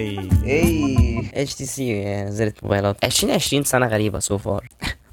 اي إيه. اتش تي سي نزلت موبايلات. 2020 سنة غريبة so far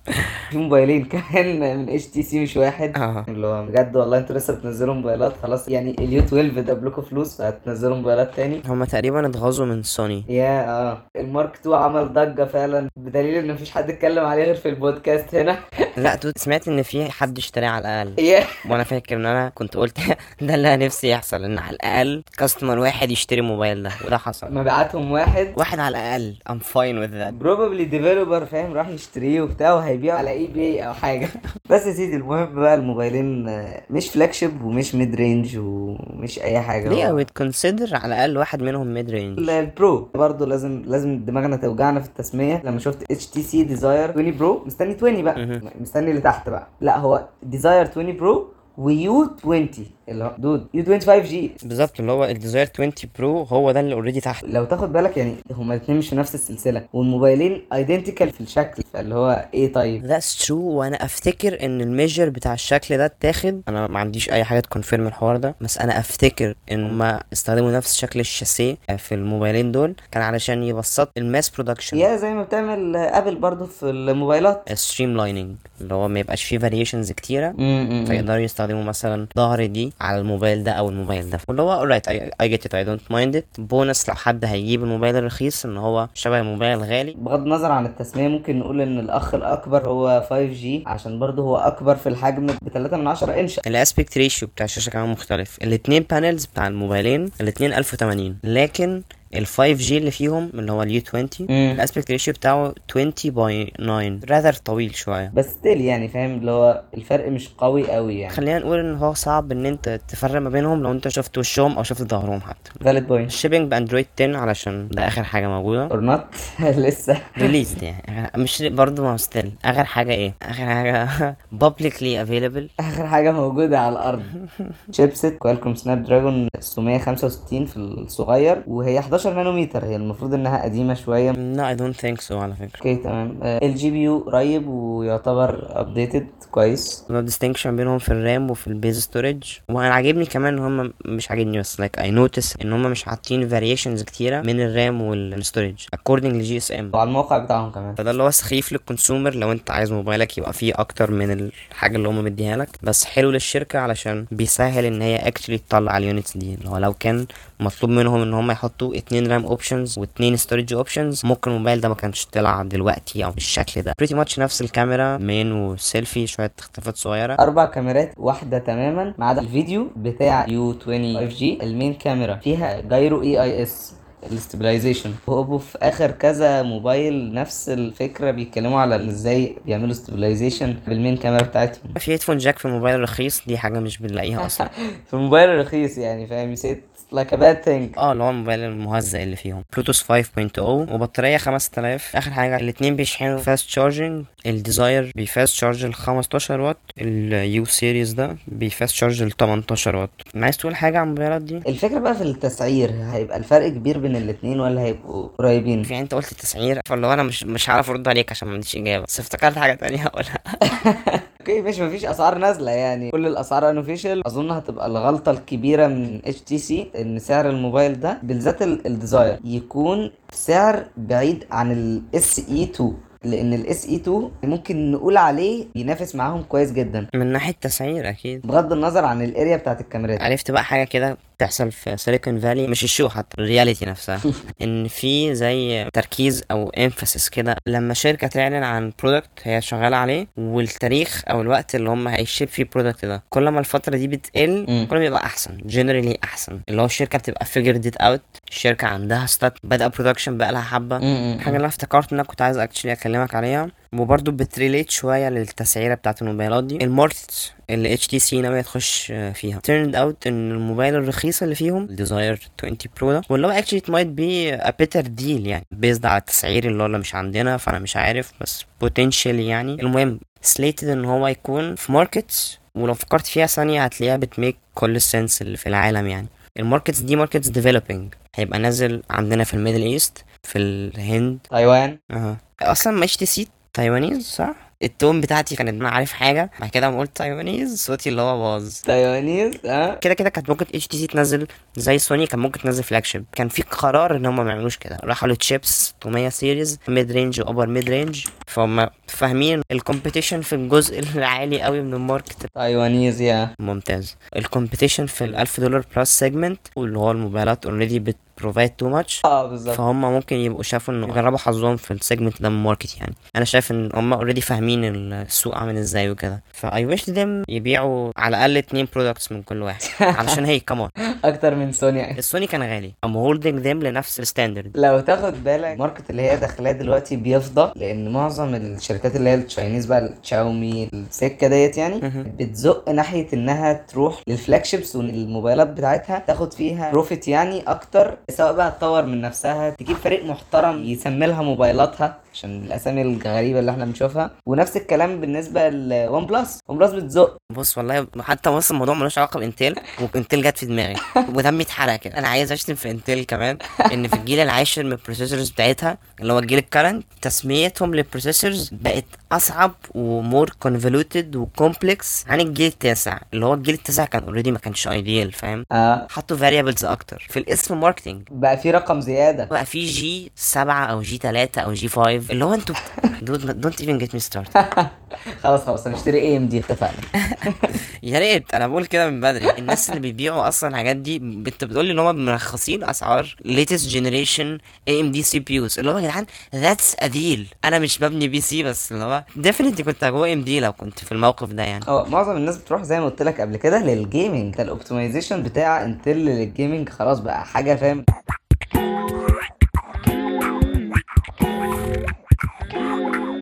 موبايلين كمان من اتش تي سي مش واحد. آه. اللي هو بجد والله أنتوا لسه بتنزلوا موبايلات خلاص يعني اليو 12 جاب لكم فلوس فهتنزلوا موبايلات تاني. هما تقريبا اتغاظوا من سوني yeah آه. المارك 2 عمل ضجة فعلا بدليل إن مفيش حد اتكلم عليه غير في البودكاست هنا. لا dude سمعت إن في حد اشتراه على الأقل. yeah. وأنا فاكر إن أنا كنت قلت ده اللي أنا نفسي يحصل إن على الأقل customer واحد يشتري موبايل ده وده حصل. مبيعاتهم واحد. واحد على الأقل. I'm fine with that. probably developer فاهم؟ راح يشتريه وبتاع وهيبيعه على eBay أو حاجة. بس يا سيدي المهم بقى الموبايلين آه، مش flagship ومش mid-range ومش أي حاجة. ليه would consider على الأقل واحد منهم mid-range ال- البرو برضه لازم لازم دماغنا توجعنا في التسمية. لما شفت اتش تي سي ديزاير 20 برو مستني 20 بقى. مستني اللي تحت بقى. لا هو ديزاير 20 برو ويو 20 اللي هو dude يو 20 5G بالظبط اللي هو الديزاير 20 برو هو ده اللي already تحت. لو تاخد بالك يعني هما الاثنين مش في نفس السلسلة والموبايلين identical في الشكل فاللي هو إيه طيب That's true وأنا أفتكر إن ال measure بتاع الشكل ده اتاخد. أنا ما عنديش أي حاجة ت confirm الحوار ده بس أنا أفتكر إن هما استخدموا نفس شكل الشاسيه في الموبايلين دول. كان علشان يبسط ال mass production yeah زي ما بتعمل ابل برضو في الموبايلات. streamlining اللي هو ما يبقاش فيه variations كتيرة. فيقدروا يستخدموا مثلا ظهر دي. على الموبايل ده أو الموبايل ده. واللي هو alright I, I get it I don't mind it. bonus لو حد هيجيب الموبايل الرخيص إن هو شبه الموبايل الغالي بغض النظر عن التسمية ممكن نقول إن الأخ الأكبر هو 5G عشان برضه هو أكبر في الحجم ب 3 من 10 إنش. ال aspect ratio بتاع الشاشة كمان مختلف. الاتنين panels بتاع الموبايلين الاتنين 1080 لكن ال 5G اللي فيهم اللي هو اليو 20 مم. ال aspect ratio بتاعه 20 by 9 rather طويل شوية. بس still يعني فاهم؟ اللي هو الفرق مش قوي قوي يعني. خلينا نقول إن هو صعب إن أنت تفرق ما بينهم لو أنت شفت وشهم أو شفت ظهرهم حتى. valid point ال shipping بأندرويد 10 علشان ده آخر حاجة موجودة. or not لسه. released يعني. مش برضه ما هو still آخر حاجة إيه؟ آخر حاجة publicly available. آخر حاجة موجودة على الأرض. chipset كوالكوم سناب دراجون 665 في الصغير وهي 11 نانومتر هي المفروض إنها قديمة شوية. لا I don't think so على فكرة. أوكي تمام. ال GPU قريب ويعتبر updated كويس. No distinction بينهم في الرام وفي ال base storage وأنا عاجبني كمان إن هم مش عاجبني بس like I notice إن هم مش حاطين variations كتيرة من الرام وال storage according لجي اس ام وعلى الموقع بتاعهم كمان. فده اللي هو سخيف لل consumer لو أنت عايز موبايلك يبقى فيه أكتر من الحاجة اللي هم مديها لك. بس حلو للشركة علشان بيسهل إن هي actually تطلع ال units دي. اللي هو لو كان مطلوب منهم إن هم يحطوا اتنين رام options واتنين storage options ممكن الموبايل ده ما كانش طلع دلوقتي أو بالشكل ده. pretty much نفس الكاميرا main وسيلفي شوية اختلافات صغيرة. أربع كاميرات واحدة تماما ما عدا الفيديو بتاع U20 5G ال main camera فيها gyro EIS ال stabilization وهو في آخر كذا موبايل نفس الفكرة بيتكلموا على إزاي بيعملوا stabilization بال main camera بتاعتهم. في headphone jack في الموبايل الرخيص دي حاجة مش بنلاقيها أصلا. في الموبايل الرخيص يعني فاهم؟ نسيت like a bad thing آه اللي هو الموبايل المهزأ اللي فيهم. بلوتوث 5.0 وبطارية 5000 آخر حاجة الاتنين بيشحنوا fast charging ال Desire بي fast charge ل 15 واط ال U series ده بي fast charge ل 18 واط عايز تقول حاجة عن الموبايلات دي؟ الفكرة بقى في التسعير. هيبقى الفرق كبير بين الاتنين ولا هيبقوا قريبين؟ في انت قلت التسعير فاللي هو أنا مش مش هعرف أرد عليك عشان ما عنديش إجابة. بس افتكرت حاجة تانية هقولها. okay مش مفيش أسعار نازلة يعني. كل الأسعار unofficial أظن هتبقى الغلطة الكبيرة من HTC إن سعر الموبايل ده بالذات ال- Desire يكون سعر بعيد عن ال SE 2 لأن ال SE 2 ممكن نقول عليه ينافس معاهم كويس جدا. من ناحية تسعير أكيد. بغض النظر عن ال area بتاعت الكاميرات. عرفت بقى حاجة كده بتحصل في Silicon Valley مش ال show حتى ال reality نفسها. إن في زي تركيز أو emphasis كده لما شركة تعلن عن product هي شغالة عليه والتاريخ أو الوقت اللي هم هي ship فيه ال product ده كل ما الفترة دي بتقل. كل ما بيبقى أحسن generally أحسن. اللي هو الشركة بتبقى figured it out الشركة عندها started production بقى لها حبة. الحاجة اللي أنا افتكرت إن أنا كنت عايز actually أكلمك عليها وبرضه بت relate شوية للتسعيرة بتاعت الموبايلات دي. ال market اللي HTC ناوية تخش فيها. Turned out إن الموبايل الرخيص اللي فيهم ال Desire 20 Pro ده واللي هو actually it might be a better deal يعني. Based على التسعير اللي هو مش عندنا فأنا مش عارف بس potentially يعني. المهم slated إن هو يكون في markets ولو فكرت فيها ثانية هتلاقيها بت make كل ال sense اللي في العالم يعني. ال markets دي markets developing هيبقى نازل عندنا في ال Middle East في الهند. تايوان. أها. أصلا ما HTC Taiwanese صح؟ ال tone بتاعتي كانت أنا عارف حاجة. بعد كده قمت قلت Taiwanese صوتي اللي هو باظ. Taiwanese آه. كده كده كانت ممكن HTC تنزل زي سوني كان ممكن تنزل flagship كان في قرار إن هم ما يعملوش كده. راحوا للتشيبس 600 series mid-range و upper mid-range فهم فاهمين ال competition في الجزء العالي قوي من ال market. Taiwanese يا ممتاز. ال competition في ال 1000 دولار plus segment واللي هو الموبايلات already بت provide too much آه بالظبط. فهم ممكن يبقوا شافوا إنه يجربوا حظهم في ال segment ده من ال market يعني. أنا شايف إن هم already فاهمين السوق عامل إزاي وكده. ف I wish them يبيعوا على الأقل اتنين products من كل واحد. علشان هي كمان أكتر من سوني السوني كان غالي. I'm holding them لنفس ال standard لو تاخد بالك ال market اللي هي داخلها دلوقتي بيفضى لأن معظم الشركات اللي هي ال Chinese بقى الشاومي السكه ديت يعني بتزق ناحية إنها تروح لل flagships والموبايلات بتاعتها تاخد فيها profit يعني أكتر سواء بقى تطور من نفسها تجيب فريق محترم يسمي لها موبايلاتها عشان الأسامي الغريبة اللي إحنا بنشوفها. ونفس الكلام بالنسبة ل OnePlus OnePlus بتزق. بص والله حتى بص الموضوع ملوش علاقة ب Intel و Intel جت في دماغي. ودمي اتحرق كده. أنا عايز أشتم في Intel كمان إن في الجيل العاشر من ال processors بتاعتها اللي هو الجيل ال current تسميتهم لل processors بقت أصعب و more convoluted و complex عن الجيل التاسع. اللي هو الجيل التاسع كان already ما كانش ideal فاهم؟ آه. حطوا variables أكتر. في الاسم marketing بقى في رقم زيادة. بقى في G7 أو G3 أو G5 اللي هو أنتوا don't even get me started خلاص خلاص هنشتري AMD اتفقنا. يا ريت. أنا بقول كده من بدري. الناس اللي بيبيعوا أصلا الحاجات دي انت بتقول لي إن هم مرخصين أسعار ليتست جنريشن اي ام دي سي بي يوز اللي هو يا جدعان that's a deal أنا مش ببني PC بس اللي هو definitely كنت go AMD لو كنت في الموقف ده يعني. آه معظم الناس بتروح زي ما قلت لك قبل كده لل gaming ال optimization بتاع Intel لل gaming خلاص بقى حاجة فاهم؟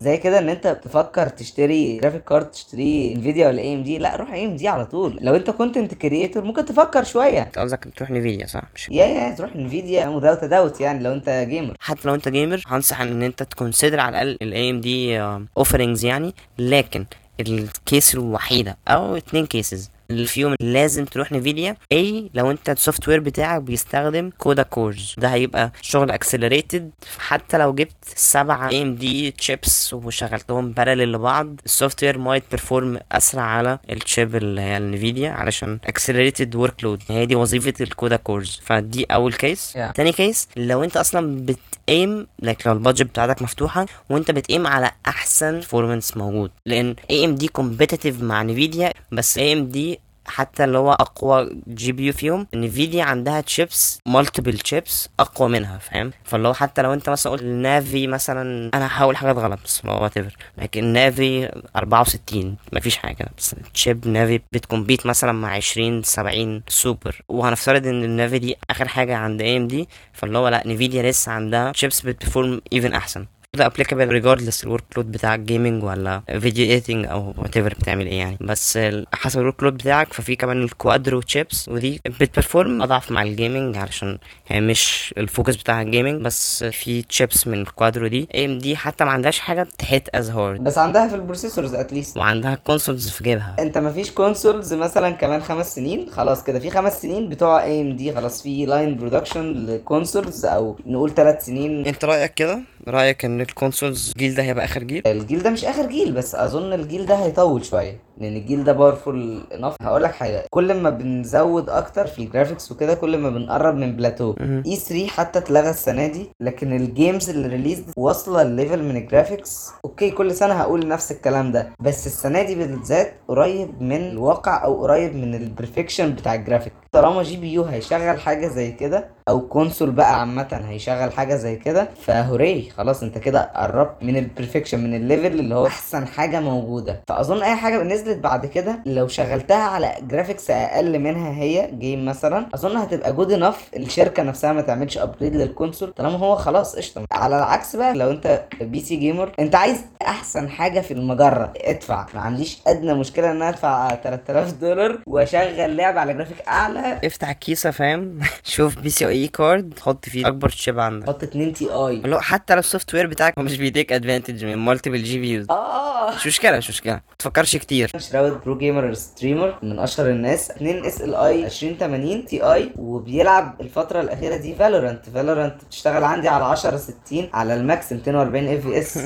زي كده ان انت تفكر تشتري graphic card تشتري Nvidia ولا AMD لا روح AMD على طول. لو انت content creator ممكن تفكر شوية. انت قصدك تروح Nvidia صح؟ مش yeah yeah تروح Nvidia without doubt يعني لو انت gamer حتى لو انت gamer هنصح ان انت ت consider على الأقل ال AMD offerings يعني. لكن ال case الوحيدة أو اتنين cases اللي فيهم لازم تروح Nvidia. اي لو انت ال software بتاعك بيستخدم CUDA cores. ده هيبقى شغل accelerated حتى لو جبت سبعة AMD chips وشغلتهم parallel لبعض ال software might perform أسرع على ال chip اللي هي ال Nvidia علشان accelerated workload هي دي وظيفة ال CUDA cores. فدي أول case Yeah. تاني case لو انت أصلا بت aim like لو ال budget بتاعتك مفتوحة وانت بت aim على أحسن performance موجود. لأن AMD competitive مع Nvidia بس AMD حتى اللي هو أقوى GPU فيهم Nvidia عندها chips multiple chips أقوى منها فاهم؟ فاللي هو حتى لو أنت مثلا قلت Navi مثلا أنا هحاول حاجات غلط بس whatever لكن Navi 64 مفيش حاجة بس chip Navi بت compete مثلا مع 20 70 سوبر وهنفترض إن ال Navi دي آخر حاجة عند AMD فاللي هو لأ Nvidia لسه عندها chips بت perform even أحسن. ده applicable regardless ال workload بتاعك gaming ولا video editing أو whatever بتعمل إيه يعني. بس حسب ال workload بتاعك ففي كمان ال Quadro chips ودي بت perform أضعف مع ال gaming علشان هي مش ال focus بتاعها ال gaming بس في تشيبس من ال Quadro دي. AMD حتى ما عندهاش حاجة ت hit as hard بس عندها في ال processors at least وعندها consoles في جيبها. أنت مفيش consoles مثلا كمان خمس سنين؟ خلاص كده في خمس سنين بتوع AMD خلاص في line production ل consoles أو نقول ثلاث سنين. أنت رأيك كده؟ رأيك إن ال consoles الجيل ده هيبقى آخر جيل؟ الجيل ده مش آخر جيل بس أظن الجيل ده هيطول شوية. لأن الجيل ده powerful enough هقول لك حاجة. كل ما بنزود أكتر في ال graphics وكده كل ما بنقرب من plateau. E3 حتى اتلغى السنة دي لكن ال games اللي release واصلة ال level من ال graphics okay كل سنة هقول نفس الكلام ده. بس السنة دي بالذات قريب من الواقع أو قريب من ال perfection بتاع الجرافيك طالما GPU هيشغل حاجة زي كده أو console بقى عامة هيشغل حاجة زي كده فهوري خلاص انت كده قربت من ال perfection من ال level اللي هو أحسن حاجة موجودة. فأظن أي حاجة نزلت بعد كده. لو شغلتها على graphics أقل منها هي game مثلا أظن هتبقى good enough الشركة نفسها ما تعملش upgrade لل console طالما هو خلاص قشطة. على العكس بقى لو أنت PC gamer أنت عايز أحسن حاجة في المجرة. ادفع. ما عنديش أدنى مشكلة إن أنا أدفع 3000 دولار وأشغل لعبة على جرافيك أعلى. افتح ال case فاهم؟ شوف PCIe card حط فيه أكبر chip عندك. حط 2 Ti هو حتى لو ال software بتاعك مش بيديك advantage من multiple GPUs آه. مش مشكلة مش مشكلة. ما تفكرش كتير. Shroud pro gamer streamer من أشهر الناس. 2 SLI 2080 Ti وبيلعب الفترة الأخيرة دي Valorant Valorant بتشتغل عندي على 10 60 على ال max 240 FPS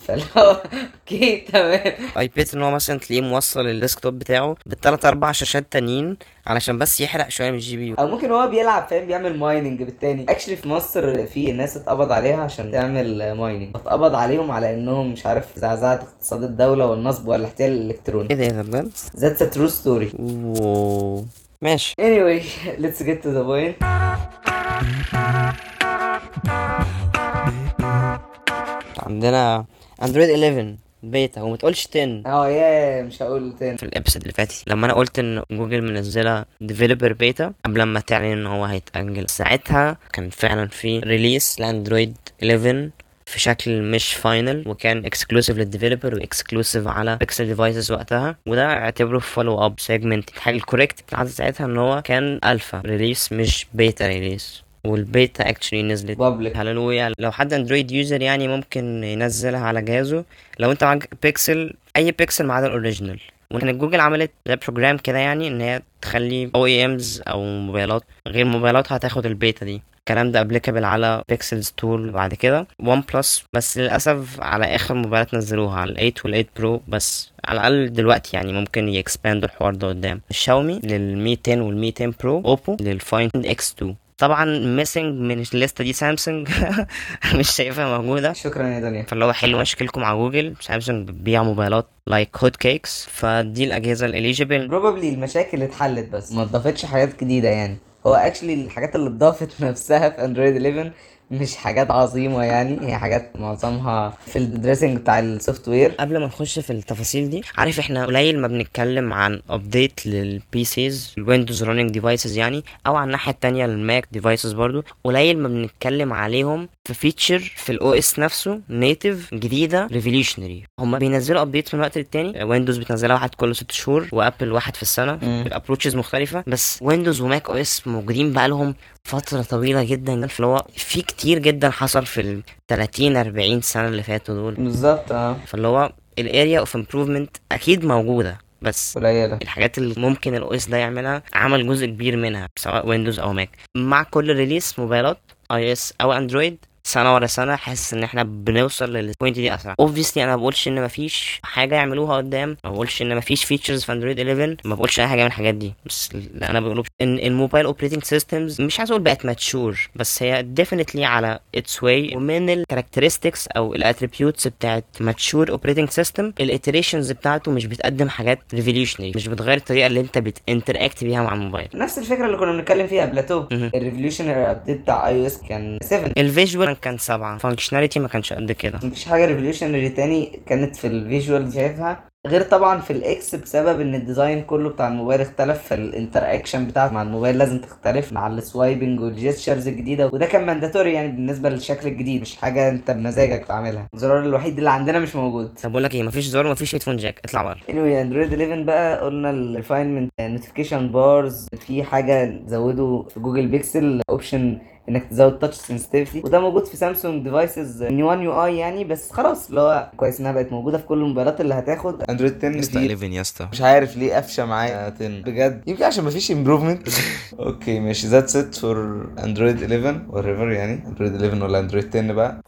فاللي هو okay تمام. ايباد إن هو مثلا تلاقيه موصل ال desktop بتاعه بالثلاث أربع شاشات تانيين. علشان بس يحرق شوية من ال GP U. أو ممكن هو بيلعب فاهم؟ بيعمل mining بالتاني. Actually في مصر في ناس اتقبض عليها عشان تعمل mining اتقبض عليهم على إنهم مش عارف زعزعة اقتصاد الدولة والنصب والاحتيال الإلكتروني. إيه ده إيه؟ That's a true story. Oh ماشي. Anyway let's get to the point. عندنا Android 11 بيتا وما تقولش 10 آه يا مش هقول تاني في ال episode اللي فاتت لما أنا قلت إن جوجل منزلة developer beta قبل ما تعلن إن هو هيتأجل ساعتها كان فعلا في release ل Android 11 في شكل مش final وكان exclusive لل developer و exclusive على Pixel devices وقتها وده اعتبره follow up segment الحاجة ال correct بتاعت ساعتها إن هو كان alpha release مش beta release وال beta actually نزلت. public هللويا لو حد Android user يعني ممكن ينزلها على جهازه. لو انت معاك بيكسل أي بيكسل ما عدا ال original وكانت جوجل عملت زي program كده يعني إن هي تخلي OEMs أو موبايلات غير موبايلاتها هتاخد البيتا دي. الكلام ده applicable على Pixels تول بعد كده. OnePlus بس للأسف على آخر موبايلات نزلوها على ال 8 وال 8 Pro بس. على الأقل دلوقتي يعني ممكن ي expand وا الحوار ده قدام. الشاومي لل Mi 10 وال Mi 10 Pro Oppo لل Find X2 طبعا missing من الليستة دي سامسونج مش شايفها موجودة. شكرا يا دنيا. فاللي هو حلو مشاكلكم على Google. Samsung بتبيع موبايلات like hot cakes فدي الأجهزة ال eligible Probably المشاكل اتحلت بس ما اتضافتش حاجات جديدة يعني. هو actually الحاجات اللي اتضافت نفسها في Android 11 مش حاجات عظيمة يعني هي حاجات معظمها في ال dressing بتاع ال software قبل ما نخش في التفاصيل دي عارف إحنا قليل ما بنتكلم عن update لل PCs ال Windows running devices يعني أو على الناحية التانية ال Mac devices برضو قليل ما بنتكلم عليهم في feature في ال OS نفسه native جديدة revolutionary هم بينزلوا update من وقت للتاني. Windows بتنزلها واحد كل ست شهور و Apple واحد في السنة. ال approaches مختلفة. بس Windows و Mac OS موجودين بقالهم فترة طويلة جدا فاللي هو في كتير جدا حصل في ال 30 40 سنة اللي فاتوا دول. بالظبط آه. فاللي هو ال area of improvement أكيد موجودة بس قليلة. الحاجات اللي ممكن ال OS ده يعملها عمل جزء كبير منها سواء Windows أو Mac مع كل release موبايلات iOS أو Android سنة ورا سنة حاسس إن إحنا بنوصل لل point دي أسرع. Obviously أنا ما بقولش إن مفيش حاجة يعملوها قدام ما بقولش إن مفيش features في Android 11 ما بقولش أي حاجة من الحاجات دي. بس اللي أنا بقوله إن ال mobile operating systems مش عايز أقول بقت mature بس هي definitely على its way ومن ال characteristics أو ال attributes بتاعت mature operating system ال iterations بتاعته مش بتقدم حاجات revolutionary مش بتغير الطريقة اللي أنت بت interact بيها مع الموبايل نفس الفكرة اللي كنا بنتكلم فيها بلاتو. ال revolutionary update بتاع iOS كان 7 ال visual كان سبعة. Functionality ما كانش قد كده. مفيش حاجة revolutionary تاني كانت في ال visual شايفها. غير طبعا في ال X بسبب إن ال design كله بتاع الموبايل اختلف فال interaction بتاعك مع الموبايل لازم تختلف مع ال swiping وال gestures الجديدة. وده كان mandatory يعني بالنسبة للشكل الجديد مش حاجة أنت بمزاجك تعملها الزرار الوحيد اللي عندنا مش موجود. طب بقول لك إيه مفيش زرار مفيش headphone jack اطلع بره anyway Android 11 بقى قلنا ال refinement notification bars في حاجة زودوا في Google Pixel option إنك تزود touch sensitivity وده موجود في Samsung devices new One UI يعني بس خلاص اللي هو كويس إنها بقت موجودة في كل الموبايلات اللي هتاخد. Android 10 يسطا 11 يا اسطى مش عارف ليه قفشة معايا. 10 بجد. يمكن عشان مفيش improvement okay ماشي. That's it for Android 11 whatever يعني. Android 11 ولا Android 10 بقى.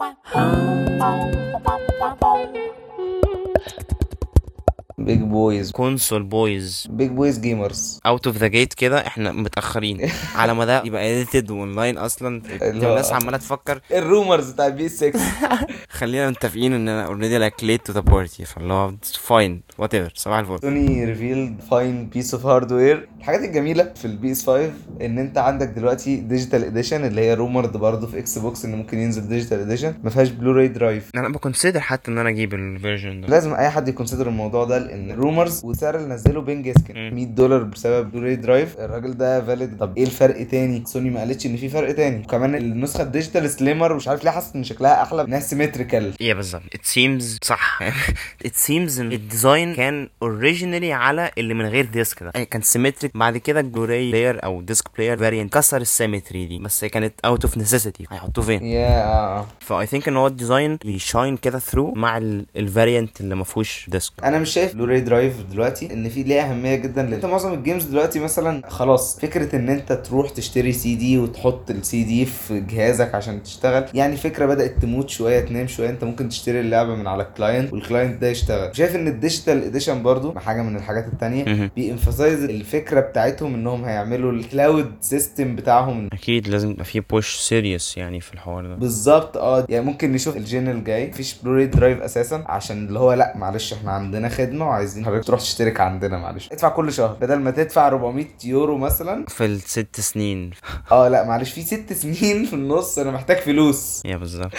Big boys console boys big boys gamers out of the gate كده إحنا متأخرين. على ما ده يبقى edited و online أصلا. الناس عمالة تفكر. ال rumors بتاع بي 6 خلينا متفقين إن أنا already like late to the party فاللي هو fine whatever صباح الفل. سوني revealed fine piece of hardware الحاجات الجميلة في ال PS 5 إن أنت عندك دلوقتي digital edition اللي هي rumored برضه في إكس بوكس ان ممكن ينزل digital edition ما فيهاش Blu-ray drive أنا ب consider حتى إن أنا أجيب ال version ده. لازم أي حد ي consider الموضوع ده لأن rumors وسعر اللي نزله بين جيسكن. مم. 100 دولار بسبب Blu-ray drive الراجل ده valid طب إيه الفرق تاني؟ سوني ما قالتش إن في فرق تاني. وكمان النسخة ال digital slimmer مش عارف ليه حاسس إن شكلها أحلى. إنها symmetrical إيه بالظبط. It seems صح. It seems إن ال design كان originally على اللي من غير disc ده. يعني كان symmetric بعد كده ال Blu-ray player أو disc player variant كسر ال symmetry دي. بس كانت out of necessity هيحطوه فين؟ yeah ف I think إن هو ال design بي shine كده through مع ال variant اللي ما فيهوش disc أنا مش شايف ال Blu-ray drive دلوقتي إن في ليه أهمية جدا لأن إنت معظم ال games دلوقتي مثلا خلاص فكرة إن أنت تروح تشتري سي دي وتحط السي دي في جهازك عشان تشتغل يعني فكرة بدأت تموت شوية تنام شوية أنت ممكن تشتري اللعبة من على ال client وال client ده يشتغل. شايف إن ال digital edition برضو حاجة من الحاجات التانية مهم. ب emphasize الفكرة بتاعتهم إنهم هيعملوا ال cloud system بتاعهم. أكيد لازم يبقى في push serious يعني في الحوار ده. بالظبط آه يعني ممكن نشوف ال gen الجاي مفيش Blu-ray drive أساسا عشان اللي هو لأ معلش إحنا عندنا خدمة وعايزين حضرتك تروح تشترك عندنا معلش. ادفع كل شهر. بدل ما تدفع 400 يورو مثلا. في الست سنين. آه لا معلش في ست سنين في النص. أنا محتاج فلوس. yeah بالظبط.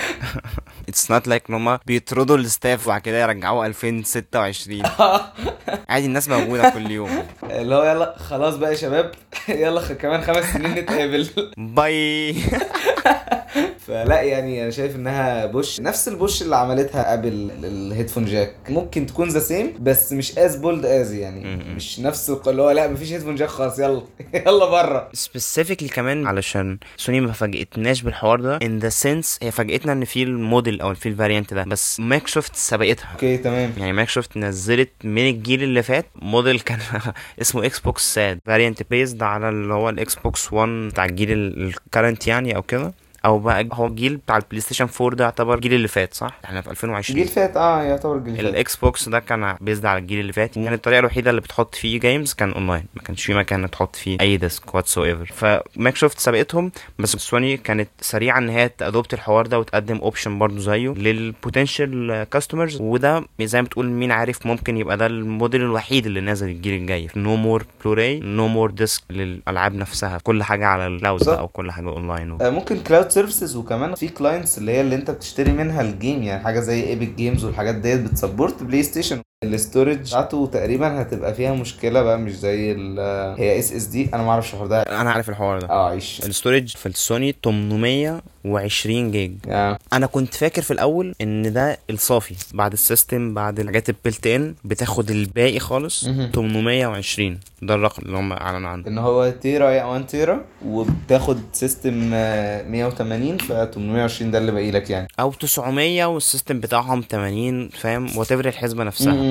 it's not like ان هما بيطردوا ال stuff وبعد كده يرجعوه 2026 عادي الناس موجودة كل يوم. اللي هو يلا خلاص بقى يا شباب. يلا كمان خمس سنين نتقابل. bye فلا يعني أنا شايف إنها push نفس ال push اللي عملتها ابل ال headphone jack. ممكن تكون the same بس مش as bold as يعني. مش نفس اللي هو لا مفيش headphone jack خلاص يلا يلا بره. specifically كمان علشان سوني ما فاجئتناش بالحوار ده in the sense هي فاجئتنا إن في الموديل أو في ال variant ده بس مايكروسوفت سبقتها. okay تمام. يعني مايكروسوفت نزلت من الجيل اللي فات موديل كان اسمه إكس بوكس ساد variant based على اللي هو الاكس بوكس 1 بتاع الجيل ال current يعني أو كده. أو بقى هو الجيل بتاع البلاي ستيشن 4 ده يعتبر الجيل اللي فات صح؟ إحنا في 2020 جيل فات آه يعتبر جيل فات. الاكس بوكس ده كان based على الجيل اللي فات. كانت الطريقة الوحيدة اللي بتحط فيه games كان اونلاين ما كانش في مكان تحط فيه أي disc whatsoever فمايكروسوفت سبقتهم بس سوني كانت سريعة إن هي ت adopt الحوار ده وتقدم option برضه زيه لل potential customers وده زي ما بتقول مين عارف ممكن يبقى ده الموديل الوحيد اللي نازل الجيل الجاي. no more Blu-ray no more disc للألعاب نفسها. كل حاجة على ال cloud. أو كل حاجة اونلاين آه، ممكن cloud services وكمان في clients اللي هي اللي انت بتشتري منها ال game يعني حاجة زي ايبك جيمز والحاجات ديت بت support بلاي ستيشن ال storage بتاعته تقريبا هتبقى فيها مشكلة بقى مش زي ال هي SSD أنا ما أعرفش الحوار ده. أنا عارف الحوار ده. آه عيش الستورج في السوني 820 جيج. آه. أنا كنت فاكر في الأول إن ده الصافي بعد ال system بعد الحاجات ال built in بتاخد الباقي خالص مهم. 820 ده الرقم اللي هم أعلنوا عنه. إن هو تيرا yeah 1 تيرا وبتاخد system آه، 180 ف 820 ده اللي باقي لك يعني. أو 900 وال system بتاعهم 80 فاهم؟ وات الحسبة نفسها. مم.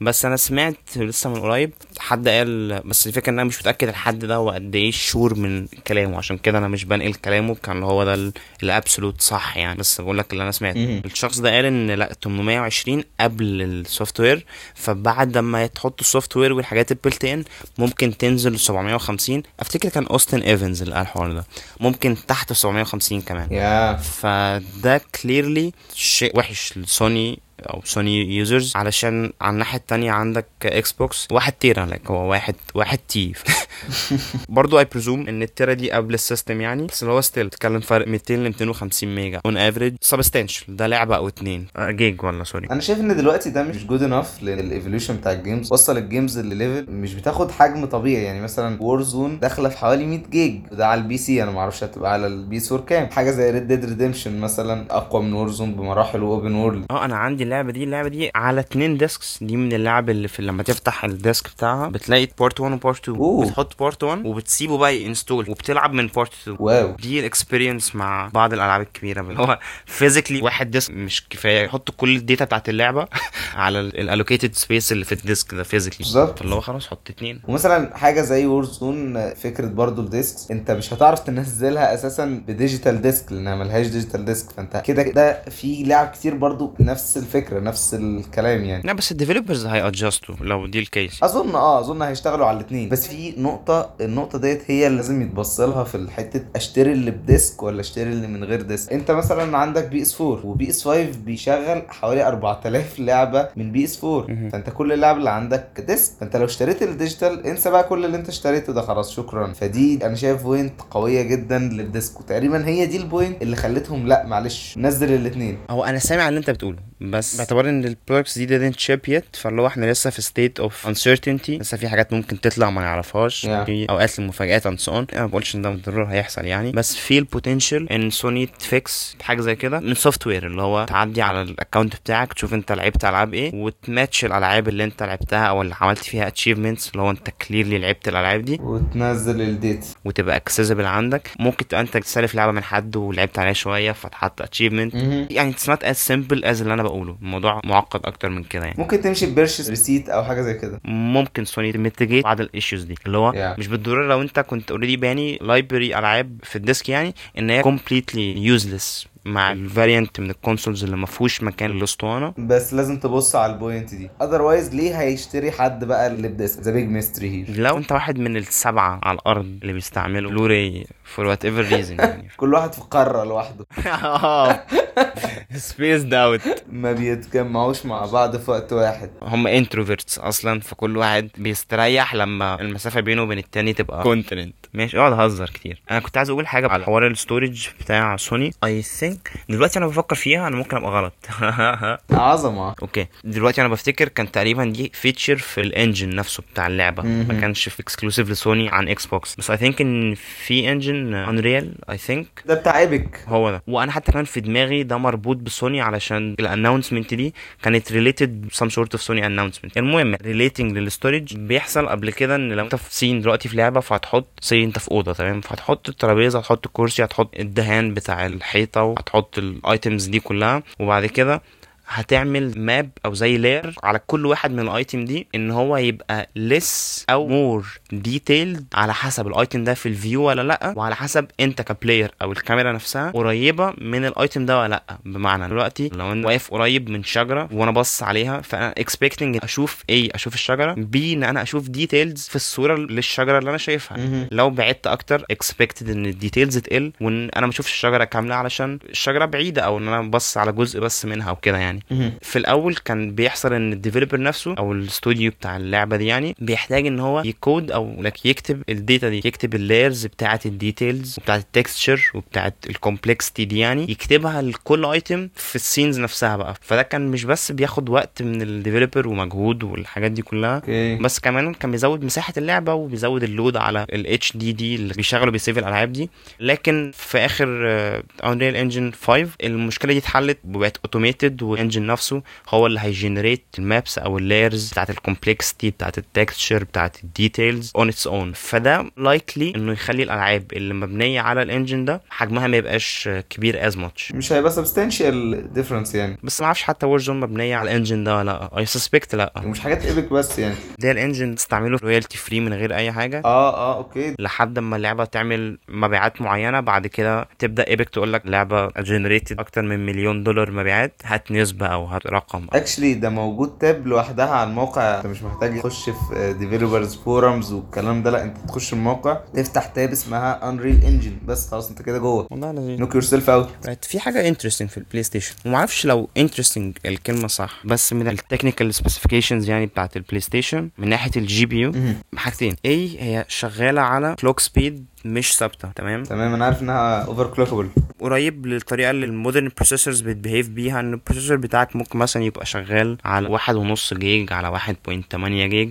بس أنا سمعت لسه من قريب حد قال بس الفكرة إن أنا مش متأكد الحد ده هو قد إيه sure من كلامه عشان كده أنا مش بنقل كلامه كان هو ده ال- ال absolute صح يعني. بس بقول لك اللي أنا سمعته. الشخص ده قال إن لأ 820 قبل ال software فبعد ما تحط ال software والحاجات ال built in ممكن تنزل ل 750 أفتكر كان أوستن إيفنز اللي قال الحوار ده. ممكن تحت 750 كمان. yeah فده clearly شيء وحش لسوني أو سوني users علشان على الناحية التانية عندك إكس بوكس واحد تيرا لك هو واحد واحد T. برضو I presume إن التيرا دي قبل ال system يعني بس اللي هو still تتكلم فرق 200 ل 250 ميجا. on average substantial ده لعبة أو اتنين. آه، جيج ولا sorry أنا شايف إن دلوقتي ده مش good enough لل evolution بتاع ال games وصل ال games ل level مش بتاخد حجم طبيعي. يعني مثلا وور زون داخلة في حوالي 100 جيج ده على ال PC أنا ما أعرفش هتبقى على البي سور كام. حاجة زي ريد ديد ريديمشن مثلا أقوى من وور زون بمراحل و open world آه أنا عندي اللعبة دي اللعبة دي على اتنين discs دي من اللعب اللي في لما تفتح ال disc بتاعها بتلاقي part 1 و part 2 oh. بتحط part 1 وبتسيبه بقى ي install وبتلعب من part 2 wow. دي ال experience مع بعض الألعاب الكبيرة اللي هو physically واحد disc مش كفاية. يحط كل ال data بتاعت اللعبة على ال allocated space اللي في ال disc ده physically بالظبط. اللي هو خلاص حط اتنين. ومثلا حاجة زي وور زون فكرة برضو ال discs انت مش هتعرف تنزلها أساسا ب digital disc لأنها ملهاش digital disc فأنت كده ده في لعب كتير برضو نفس الفكرة نفس الكلام يعني. لا بس ال developers هي adjustوا لو دي ال case أظن آه أظن هيشتغلوا على الاثنين بس في نقطة النقطة ديت هي اللي لازم يتبص لها في الحتة أشتري اللي ب disc ولا أشتري اللي من غير disc. أنت مثلا عندك PS 4 و PS 5 بيشغل حوالي 4000 لعبة من PS 4 مهم. فأنت كل اللعب اللي عندك disc. فأنت لو اشتريت ال digital انسى بقى كل اللي أنت اشتريته ده خلاص شكرا. فدي أنا شايف point قوية جدا لل disk. وتقريبا هي دي ال point اللي خلتهم لأ معلش نزل الاثنين هو أنا سامع اللي أنت بتقوله بس باعتبار إن ال products دي didn't ship yet فاللي هو إحنا لسه في state of uncertainty. لسه في حاجات ممكن تطلع ما نعرفهاش. Yeah. في أوقات المفاجآت and so on. أنا ما بقولش إن ده بالضروره هيحصل يعني. بس في ال potential ان سوني ت fix حاجة زي كده. من software اللي هو تعدي على ال account بتاعك تشوف أنت لعبت ألعاب إيه وتماتش الألعاب اللي أنت لعبتها أو اللي عملت فيها achievements اللي هو أنت clearly لعبت الألعاب دي. وتنزل ال data وتبقى accessible عندك. ممكن تبقى أنت تستلف لعبة من حد ولعبت عليها شوية فتحط achievement. يعني it's not as simple as اللي أنا بقوله. الموضوع معقد أكتر من كده يعني. ممكن تمشي ب purchase receipt أو حاجة زي كده. ممكن سوني ت mitigate بعض ال issues دي اللي هو Yeah. مش بالضروره لو أنت كنت already باني library ألعاب في ال disk يعني إن هي completely useless مع ال variant من ال consoles اللي ما فيهوش مكان للأسطوانة. بس لازم تبص على ال point دي. otherwise ليه هيشتري حد بقى اللي ب disk؟ the big mystery here لو أنت واحد من السبعة على الأرض اللي بيستعملوا بلوراي for whatever reason يعني. كل واحد في قارة لوحده. spaced out ما بيتجمعوش مع بعض في وقت واحد. هم introverts أصلا فكل واحد بيستريح لما المسافة بينه وبين التاني تبقى continent ماشي. اقعد أهزر كتير. أنا كنت عايز أقول حاجة على حوار ال storage بتاع سوني I think دلوقتي أنا بفكر فيها أنا ممكن أبقى غلط. عظمة. أوكي. دلوقتي أنا بفتكر كان تقريبا دي feature في ال engine نفسه بتاع اللعبة. ما. كانش في exclusive لسوني عن إكس بوكس بس I think إن في engine Unreal I think ده بتاع Epic هو ده. وأنا حتى كان في دماغي ده مربوط بسوني علشان ال announcement دي كانت related some sort of سوني announcement المهم relating لل storage بيحصل قبل كده إن لو أنت في scene دلوقتي في لعبة فهتحط say أنت في أوضة تمام؟ فهتحط الترابيزة هتحط الكرسي هتحط الدهان بتاع الحيطة وهتحط ال items دي كلها. وبعد كده هتعمل map أو زي layer على كل واحد من ال items دي إن هو يبقى less أو more detailed على حسب ال item ده في ال view ولا لأ وعلى حسب أنت ك player أو الكاميرا نفسها قريبة من ال item ده ولا لأ. بمعنى دلوقتي لو أنا واقف قريب من شجرة وأنا بص عليها فأنا expecting أشوف إيه أشوف الشجرة بي إن أنا أشوف details في الصورة للشجرة اللي أنا شايفها. لو بعدت أكتر expected إن ال details تقل وإن أنا ما أشوفش الشجرة كاملة علشان الشجرة بعيدة أو إن أنا ببص على جزء بس منها وكده يعني. مهم. في الأول كان بيحصل إن ال developer نفسه أو الاستوديو بتاع اللعبة دي يعني بيحتاج إن هو يكود أو لك يكتب ال data دي يكتب ال layers بتاعه ال details وبتاعه ال texture وبتاعه ال complexity دي يعني يكتبها لكل item في ال scenes نفسها بقى. فده كان مش بس بياخد وقت من ال developer ومجهود والحاجات دي كلها أوكي. بس كمان كان بيزود مساحة اللعبة وبيزود ال load على ال HDD اللي بيشغلوا بي save الألعاب دي. لكن في آخر Unreal Engine 5 المشكلة دي اتحلت وبقت automated وال engine نفسه هو اللي هي generate ال maps أو ال layers بتاعت ال complexity بتاعت ال texture بتاعت ال details on its own فده likely إنه يخلي الألعاب اللي مبنية على ال engine ده حجمها ما يبقاش كبير as much مش هيبقى substantial difference يعني. بس ما أعرفش حتى Warzone مبنية على ال engine ده ولا لأ. I suspect لأ. ومش حاجات Epic بس يعني. ده ال engine تستعمله royalty free من غير أي حاجة؟ آه آه أوكي. لحد ما اللعبة تعمل مبيعات معينة بعد كده تبدأ Epic تقول لك لعبة generated أكتر من مليون دولار مبيعات هات نسبة أو هات رقم actually ده موجود tab لوحدها على الموقع. انت مش محتاج تخش في developers forums والكلام ده لا انت تخش الموقع تفتح tab اسمها Unreal Engine بس خلاص انت كده جوه. والله لذيذ knock yourself out. في حاجة interesting في البلاي ستيشن وما أعرفش لو interesting الكلمة صح بس من ال technical specifications يعني بتاعت البلاي ستيشن من ناحية ال GPU حاجتين. إيه هي شغالة على clock speed مش ثابتة تمام؟ تمام أنا عارف إنها overclockable قريب للطريقة اللي ال modern processors بت behave بيها إن ال processor بتاعك ممكن مثلا يبقى شغال على واحد ونص جيج على واحد point تمانية جيج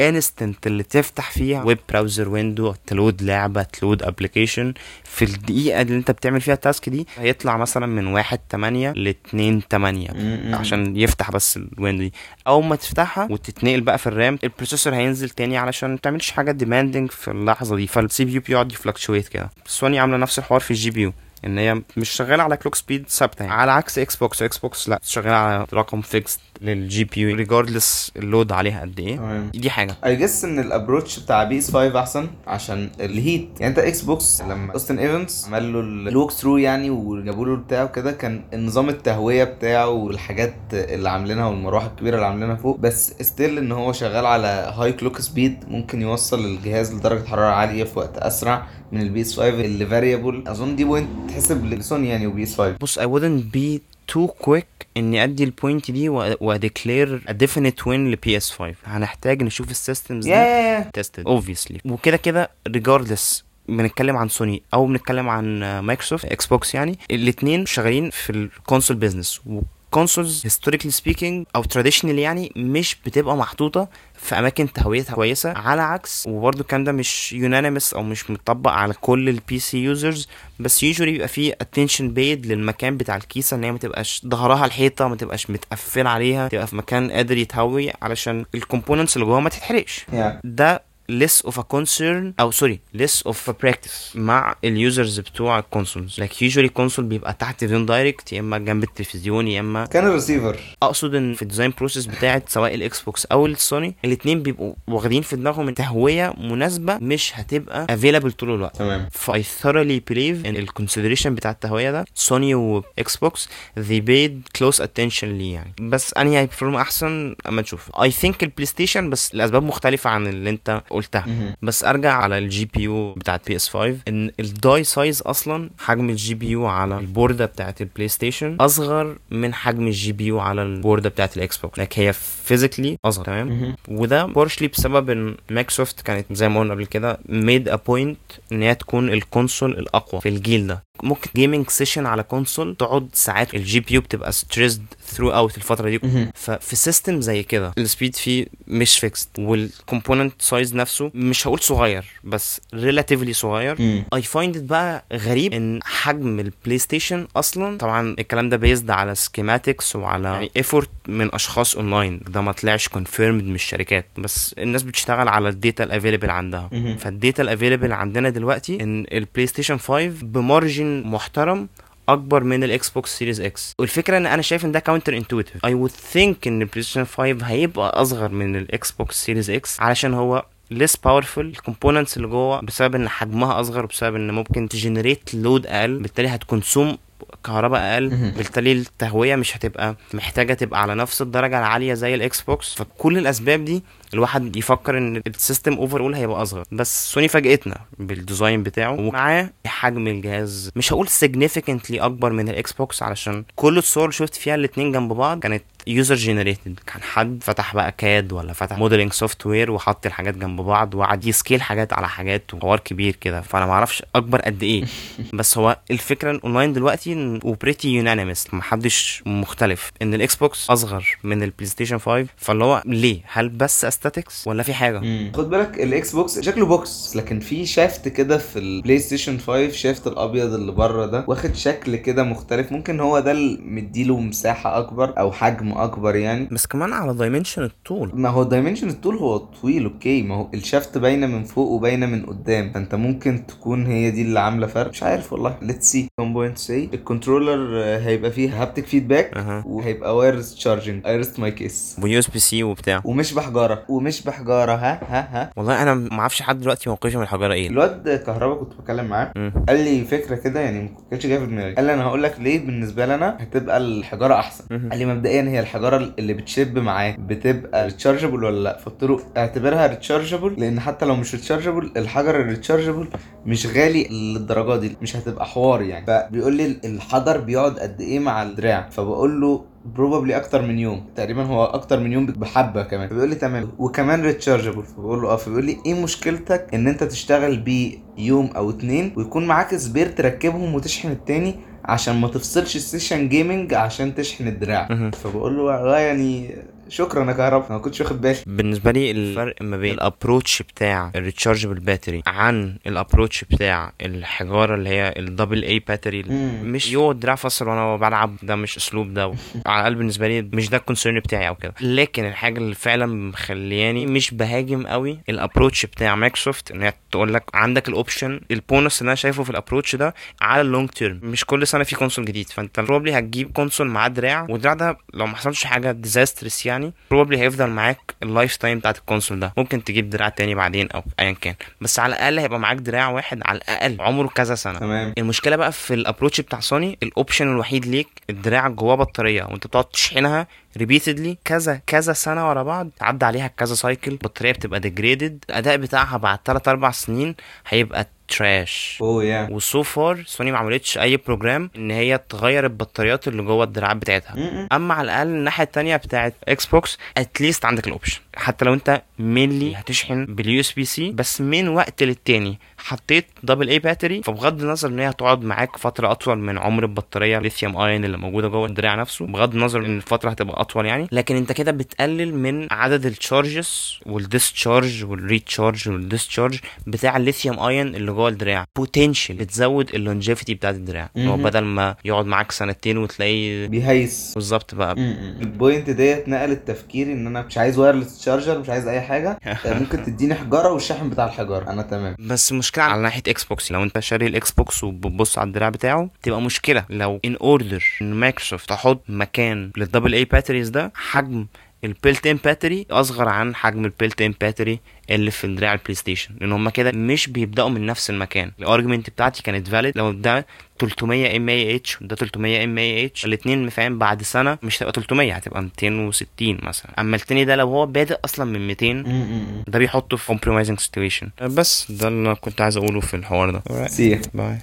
وال instant اللي تفتح فيها web browser window ت load لعبة ت load application في الدقيقة اللي انت بتعمل فيها ال task دي هيطلع مثلا من واحد تمانية لاتنين تمانية عشان يفتح بس ال window دي. أول ما تفتحها وتتنقل بقى في ال RAM ال processor هينزل تاني علشان ما تعملش حاجة demanding في اللحظة دي. فال CPU بيقعد ي fluctuate كده. سوني عاملة نفس الحوار في ال GPU. إن هي مش شغالة على clock speed ثابتة يعني. على عكس إكس بوكس إكس بوكس لا شغالة على رقم fixed لل GPU regardless ال load عليها قد إيه. تمام. دي حاجة. I guess إن ال approach بتاع PS 5 أحسن عشان ال heat يعني أنت إكس بوكس لما Austin Evans عمل له ال walkthrough يعني وجابوا له بتاعه كده كان نظام التهوية بتاعه والحاجات اللي عاملينها والمروحه الكبيرة اللي عاملينها فوق بس still إن هو شغال على high clock speed ممكن يوصل الجهاز لدرجة حرارة عالية في وقت أسرع من ال PS 5 اللي variable أظن دي point تحسب لسوني يعني و PS 5 بص I wouldn't be too quick إني أدي ال point دي وأ declare definite win ل PS 5 هنحتاج نشوف ال systems دي tested obviously. وكده كده regardless بنتكلم عن سوني أو بنتكلم عن مايكروسوفت إكس بوكس يعني الاثنين شغالين في ال console business consoles historically speaking أو traditionally يعني مش بتبقى محطوطة في أماكن تهويتها كويسة على عكس وبرده الكلام ده مش unanimous أو مش متطبق على كل ال PC users بس usually بيبقى فيه attention paid للمكان بتاع الكيسة إن هي ما تبقاش ظهرها الحيطة ما تبقاش متقفل عليها تبقى في مكان قادر يتهوي علشان ال components اللي جواها ما تتحرقش. يا ده less of a concern أو sorry less of a practice مع ال users بتوع ال consoles like usually console بيبقى تحت فيون direct يا إما جنب التلفزيون يا إما كان الريسيفر أقصد إن في ال design process بتاعت سواء الاكس بوكس أو السوني الاثنين بيبقوا واخدين في دماغهم تهوية مناسبة مش هتبقى available طول الوقت. تمام. ف I thoroughly believe ان ال consideration بتاع التهوية ده. سوني واكس بوكس they paid close attention ليه يعني. بس أنهي هي perform أحسن؟ أما نشوف I think البلاي ستيشن بس لأسباب مختلفة عن اللي أنت قلتها. بس أرجع على ال GPU بتاعت بي اس 5 إن ال die size أصلا حجم ال GPU على البوردة بتاعت البلاي ستيشن أصغر من حجم ال GPU على البوردة بتاعت الاكس بوكس لك هي physically أصغر تمام. وده partially بسبب إن مايكروسوفت كانت زي ما قلنا قبل كده made a point إن هي تكون ال console الأقوى في الجيل ده ممكن gaming session على console تقعد ساعات ال GPU بتبقى stressed throughout الفترة دي. ففي system زي كده ال speed فيه مش fixed وال component size نفسه مش هقول صغير بس relatively صغير. I find بقى غريب إن حجم البلاي ستيشن أصلا طبعا الكلام ده based على schematics وعلى يعني effort من أشخاص اونلاين ده ما طلعش confirmed من الشركات بس الناس بتشتغل على ال data ال available عندها. فال data ال available عندنا دلوقتي إن البلاي ستيشن 5 ب margin محترم أكبر من الاكس بوكس سيريز إكس والفكرة إن أنا شايف إن ده counterintuitive I would think إن البلاي ستيشن 5 هيبقى أصغر من الاكس بوكس سيريز إكس علشان هو less powerful ال components اللي جوه بسبب إن حجمها أصغر وبسبب إن ممكن ت generate load أقل بالتالي هت consume كهرباء أقل. بالتالي التهوية مش هتبقى محتاجة تبقى على نفس الدرجة العالية زي الاكس بوكس فكل الأسباب دي الواحد يفكر إن ال system overall هيبقى أصغر بس سوني فاجئتنا بال design بتاعه ومعاه حجم الجهاز مش هقول significantly أكبر من الاكس بوكس علشان كل الصور اللي شفت فيها الاتنين جنب بعض كانت user generated كان حد فتح بقى CAD ولا فتح modeling software وحط الحاجات جنب بعض وقعد ي scale حاجات على حاجات وحوار كبير كده. فأنا ما أعرفش أكبر قد إيه. بس هو الفكرة الاونلاين دلوقتي و pretty unanimous محدش مختلف. إن الاكس بوكس أصغر من البلاي ستيشن 5 فاللي هو ليه؟ هل بس aesthetics ولا في حاجة. خد بالك الاكس بوكس شكله بوكس لكن في شافت كده في البلاي ستيشن 5 شافت الأبيض اللي بره ده. واخد شكل كده مختلف. ممكن هو ده اللي مديله مساحة أكبر أو حجم أكبر يعني. بس كمان على دايمنشن الطول. ما هو الدايمنشن الطول هو طويل أوكي. ما هو الشافت باينة من فوق وباينة من قدام فأنت ممكن تكون هي دي اللي عاملة فرق. مش عارف والله. ليتس سي كوم بوينت سي الكنترولر هيبقى فيه هابتك فيدباك أها. وهيبقى وايرلس تشارجنج ايرست ماي كيس ويو اس بي سي وبتاع. ومش بحجارة. ومش بحجارة. ها ها ها. والله أنا ما أعرفش لحد دلوقتي موقفي من الحجارة إيه. الواد كهربا كنت بتكلم معاه. قال لي فكرة كده يعني ما كانتش جاية في دماغي. قال لي أنا هقول لك ليه بالنسبة لي أنا هتبقى الحجارة أحسن. قال لي مبدئيا هي الحجارة اللي بتشب معاه بتبقى rechargeable ولا لأ؟ فقلت له اعتبرها rechargeable لأن حتى لو مش rechargeable الحجر ال rechargeable مش غالي للدرجة دي مش هتبقى حوار يعني. فبيقول لي الحجر بيقعد قد إيه مع الدراع؟ فبقول له probably أكتر من يوم تقريبا هو أكتر من يوم بحبة كمان. فبيقول لي تمام وكمان rechargeable فبقول له آه فبيقول لي إيه مشكلتك إن أنت تشتغل بيه يوم أو اتنين ويكون معاك spare تركبهم وتشحن التاني عشان ما تفصلش ال session gaming عشان تشحن الدراع. فبقول له والله يعني شكرا يا كهربا أنا ما كنتش واخد بالي. بالنسبة لي الفرق ما بين ال approach بتاع ال rechargeable battery عن ال approach بتاع الحجارة اللي هي ال double A battery. مش يو دراع فصل وأنا بلعب ده مش اسلوب ده على الأقل بالنسبة لي مش ده ال concern بتاعي أو كده. لكن الحاجة اللي فعلا مخلياني مش بهاجم قوي ال approach بتاع مايكروسوفت إن هي تقول لك عندك ال option ال bonus اللي أنا شايفه في ال approach ده على ال long term مش كل سنة في console جديد. فأنت probably هتجيب console معاه دراع والدراع ده لو ما حصلش حاجة disastrous يعني probably هيفضل معاك ال lifetime بتاعت ال console ده. ممكن تجيب دراع تاني بعدين أو ايا كان. بس على الأقل هيبقى معاك دراع واحد على الأقل عمره كذا سنة. تمام. المشكلة بقى في ال approach بتاع سوني ال option الوحيد ليك الدراع جواه بطارية. وأنت بتقعد تشحنها repeatedly كذا كذا سنة ورا بعض تعدي عليها كذا cycle البطاريه بتبقى degraded الأداء بتاعها بعد 3 4 سنين هيبقى trash oh yeah و so far سوني ما عملتش أي program إن هي تغير البطاريات اللي جوه الدراعات بتاعتها. م-م. أما على الأقل الناحية التانية بتاعت إكس بوكس at least عندك ال option حتى لو أنت mainly هتشحن بال USB-C بس من وقت للتاني. حطيت double A battery فبغض النظر إن هي هتقعد معاك فترة أطول من عمر البطارية lithium ion اللي موجودة جوه الدراع نفسه بغض النظر إن الفترة هتبقى أطول يعني. لكن أنت كده بتقلل من عدد التشارجز والديسشارج والريتشارج والديسشارج بتاع الليثيوم ايون اللي جوه الدراع. بوتنشال بتزود اللونجيفيتي بتاعت الدراع. هو. بدل ما يقعد معاك سنتين وتلاقيه بيهيس. بالظبط بقى. البوينت ديت نقلت تفكيري إن أنا مش عايز وايرلس تشارجر مش عايز أي حاجة. ممكن تديني حجارة والشاحن بتاع الحجارة. أنا تمام. بس مشكلة على ناحية إكس بوكس لو انت شاري الاكس بوكس وبتبص على الدراع بتاعه تبقى مشكلة لو ان اوردر إن مايكروسوفت تحط مكان للدبل اي باتريز ده حجم البيلت ان باتري اصغر عن حجم البيلت ان باتري اللي في دراع ال PlayStation لأن هما كده مش بيبداوا من نفس المكان ال argument بتاعتي كانت valid لو ده 300 ام اي اتش وده 300 ام اي اتش الاثنين فاهم بعد سنه مش هتبقى 300 هتبقى 260 مثلا اما التاني ده لو هو بادئ أصلا من 200 ده بيحطه في compromising situation بس ده اللي كنت عايز اقوله في الحوار ده see bye